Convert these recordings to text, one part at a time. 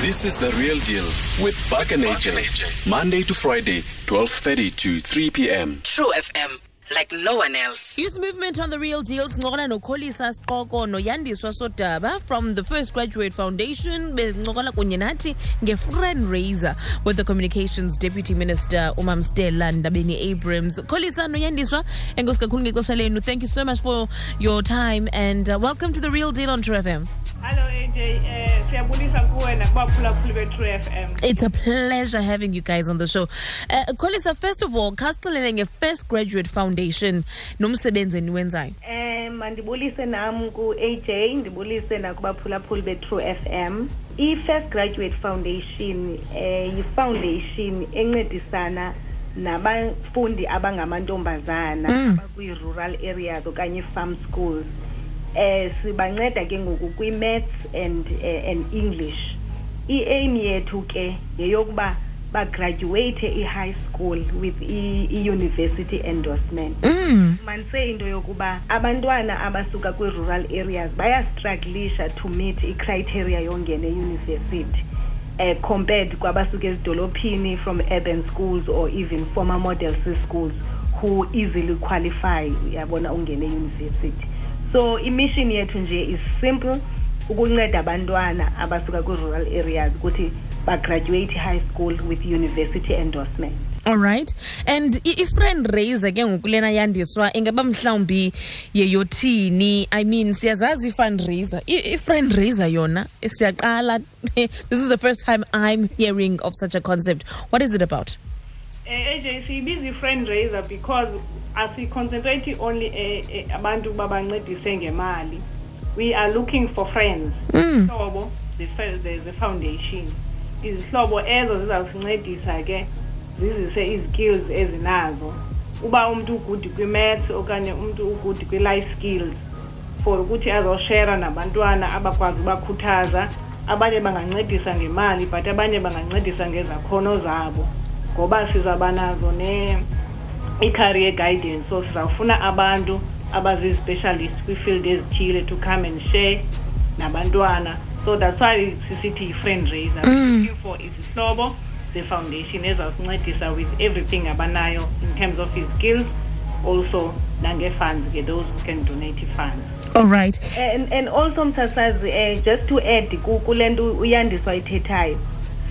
This is the real deal with Buck and AJ. Monday to Friday, 12:30 to 3 p.m. True FM, like no one else. Youth Movement on the Real Deals ncokola nokholisa Siqoko noyandiswa Sodaba from the First Graduate Foundation bezincokola kunye nathi nge-friend raiser with the Communications Deputy Minister Umam Stella Ndabeni Abrahams. Kholisa noyandiswa enkosi kakhulu ngexesha lenu. Thank you so much for your time and uh, welcome to the Real Deal on True FM. Hello AJ, eh siyabulisa kuwe nakubaphulaphuli be-True FM. It's a pleasure having you guys on the show. Uh, Kholisa, first of all, khasixelele nge-First Graduate Foundation nomsebenzi eniwenzayo. Eh mandibulise nam ku AJ ndibulise nakubaphulaphuli be-True FM. I-First Graduate Foundation eh yi-foundation encedisana nabafundi abangamantombazana Mm. abakwi-rural areas okanye farm schools. Eh sibanceda ke ngoku kwi-maths and eh, and English. I-aim yethu ke yeyokuba bagraduate i-high school with i-university endorsement. Mm. manise into yokuba abantwana abasuka kwi-rural areas bayastrugglisha to meet icriteria yongena eyunivesithi uh, compared kwabasuka ezidolophini from urban schools or even former model c schools who easily qualify uyabona ungena eyunivesithi so imission yethu nje is simple ukunceda abantwana abasuka kwi-rural areas ukuthi bagraduate high school with university endorsement. All right. And i- i-friend raiser ke ngokulena yandiswa ingaba mhlawumbi yeyothini? I mean siyazazi i-fundraiser. I- i-friend raiser yona siyaqala this is the first time I'm hearing of such a concept. What is it about? Eh AJ siyibiza i-friend raiser because asiconcentrate only eh, eh, abantu babancedise ngemali. We are looking for friends. Mm. Izihlobo the, fe- the, the foundation. Izihlobo ezo zizawusincedisa ke zizise izikills ezinazo. Uba umuntu ugood kwi-maths okanye umuntu ugood kwi-life skills for ukuthi azoshare nabantwana abakwazi ubakhuthaza abanye bangancedisa ngemali but abanye bangancedisa ngezakhono zabo ngoba sizaba nazo ne i-career guidance so sizawufuna abantu abazi-specialist kwi-field ezithile to come and share nabantwana. So that's why sisithi yi-friend raiser. Mm. looking for izihlobo ze-foundation ezawusincedisa with everything abanayo in terms of his skills also nange-funds ke those who can donate i-funds all right. And and also msasazi eh just to add ku- kule nto uyandiswa ithethayo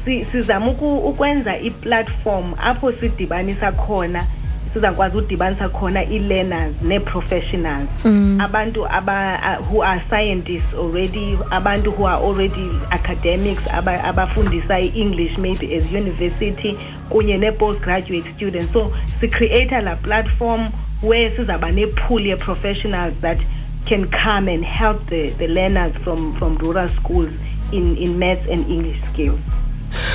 si- sizama uku- ukwenza i-platform apho sidibanisa khona sizakwazi udibanisa khona i-learners nee-professionals Mm. abantu aba uh, who are scientists already abantu who are already academics aba- abafundisa i-english maybe as university kunye nee-postgraduate students. So sicreata la platform where sizaba nepool ye-professionals that can come and help the, the learners from, from rural schools in, in maths and english skills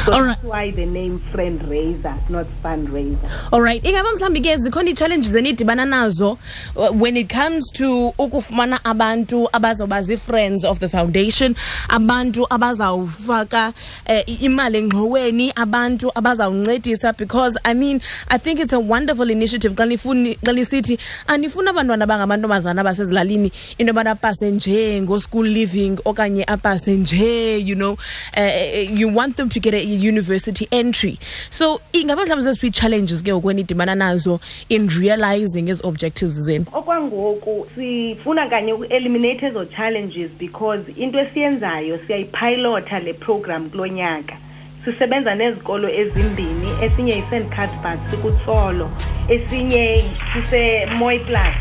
so All that's why the name friend raiser not fundraiser. All right. Ingaba mhlawumbi ke zikhona ii-challenges enidibana nazo uh, when it comes to ukufumana abantu abazawuba zii-friends of the foundation abantu abazawufaka uh, imali engxoweni abantu abazawuncedisa because i mean i think it's a wonderful initiative. Xa nisithi anifuni abantwana abangamantombazana abasezilalini into yobana apase nje ngo-school living okanye apase nje you know uh, you want them to get a university entry. So ingaba mhlawumbi zeziphi ii-challenges ke ngoku enidibana nazo in realizing ezi objectives zenu? Okwangoku sifuna kanye uku-eliminate ezo challenges because into esiyenzayo siyayipilota le program kulo nyaka. Sisebenza nezikolo ezimbini esinye yi-st cuthbert sikutsolo esinye sise-moy plus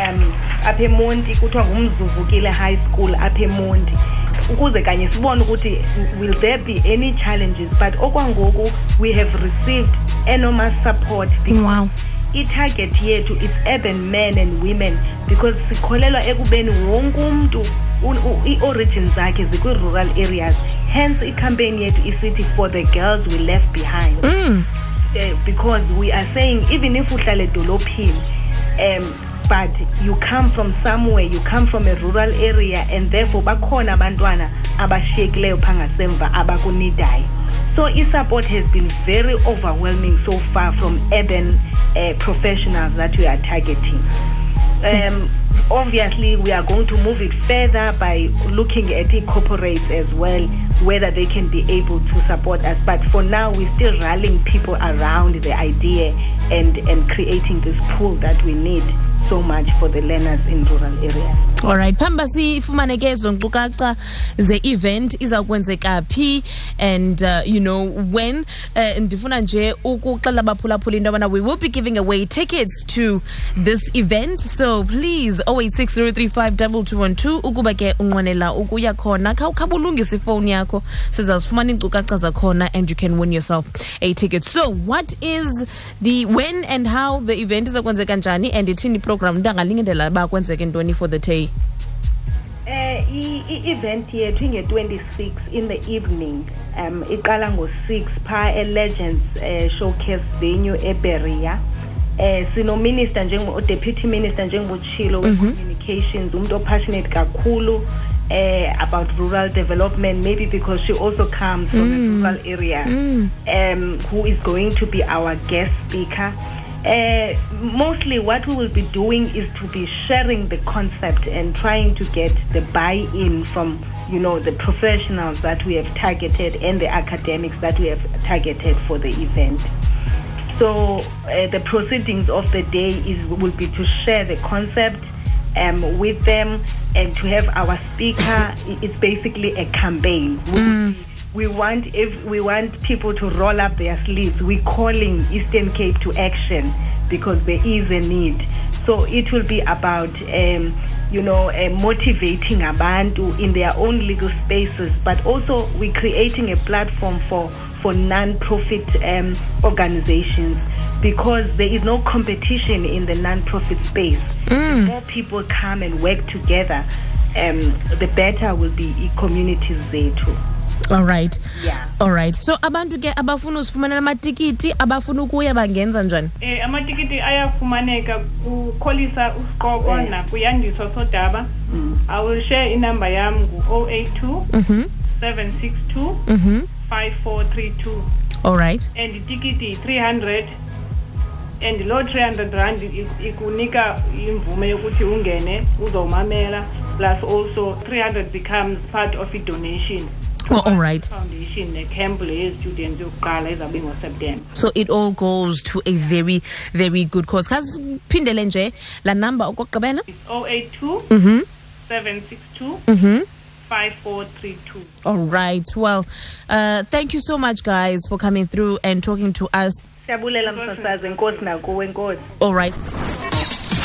um apha emonti kuthiwa ngumzuvukile high school apha emonti ukuze kanye sibone ukuthi will there be any challenges but okwangoku we have received enormous support wow. i-target yethu it's urban men and women because sikholelwa ekubeni wonke umntu u- u- i-origin zakhe zikwi-rural areas. Hence icampaign yethu isithi for the girls we left behind. Mm. uh, because we are saying even if uhlala edolophini um but you come from somewhere you come from a rural area and therefore bakhona abantwana abashiyekileyo phaa ngasemva abakunidayo so i-support has been very overwhelming so far from urban uh, professionals that we are targeting. Um obviously we are going to move it further by looking at the corporates as well whether they can be able to support us. But for now we're still rallying people around the idea and and creating this pool that we need so much for the learners in rural areas. Alright phamba sifumane ke ezo nkcukacha ze-event iza kwenzeka phi and uh, you know when uh, ndifuna nje ukuxelela abaphulaphula into yobana we will be giving away tickets to this event. So please 0860352212 ukuba ke unqwenela ukuya khona. Khawukhaba ulungisa ifowuni yakho sizazifumana iinkcukacha zakhona and you can win yourself a ticket. So what is the when and how the event iza kwenzeka njani? And ithini iprogram umntu angalingindela uba kwenzeke ntoni for the day? Eh i-event yethu inge-26 in the evening. Um iqala ngo-6 pha e-legends eh, showcase venue eberia eh sino-minister njengo-deputy minister njengobutshilo we-communications umuntu opassionate kakhulu eh about rural development maybe because she also comes from a rural area. Um who is going to be our guest speaker uh, mostly what we will be doing is to be sharing the concept and trying to get the buy-in from you know the professionals that we have targeted and the academics that we have targeted for the event so uh, the proceedings of the day is will be to share the concept um, with them and to have our speaker. It's basically a campaign. We, we want if we want people to roll up their sleeves. We're calling Eastern Cape to action because there is a need. So it will be about. Um, you know, uh, motivating abantu in their own legal spaces, but also we're creating a platform for for non-profit um, organizations because there is no competition in the non-profit space. The more people come and work together, um, the better will be i-communities zethu. Alright Yeah. alright so abantu ke abafuna uzifumanela amatikiti abafuna ukuya bangenza njani? Eh amatikiti ayafumaneka kukholisa usiqoko Eh. nakuyandiswa sodaba. I will share inamba yam ngu-082 mhm 762 mhm 5432 alright and itikiti yi-300 and loo 300 rand i- ikunika imvume yokuthi ungene uzomamela plus also 300 becomes part of i-donation oh, alright foundation necamp le yezistudents yokuqala ezabe ngoseptemba so it all goes to a very very good cause. Khasiphindele nje laa number okokugqibela it's 082 mhm 762 mhm 5432 all right. Well uh, thank you so much guys for coming through and talking to us. Siyabulela msasazi enkosi nakuwe enkosi. all right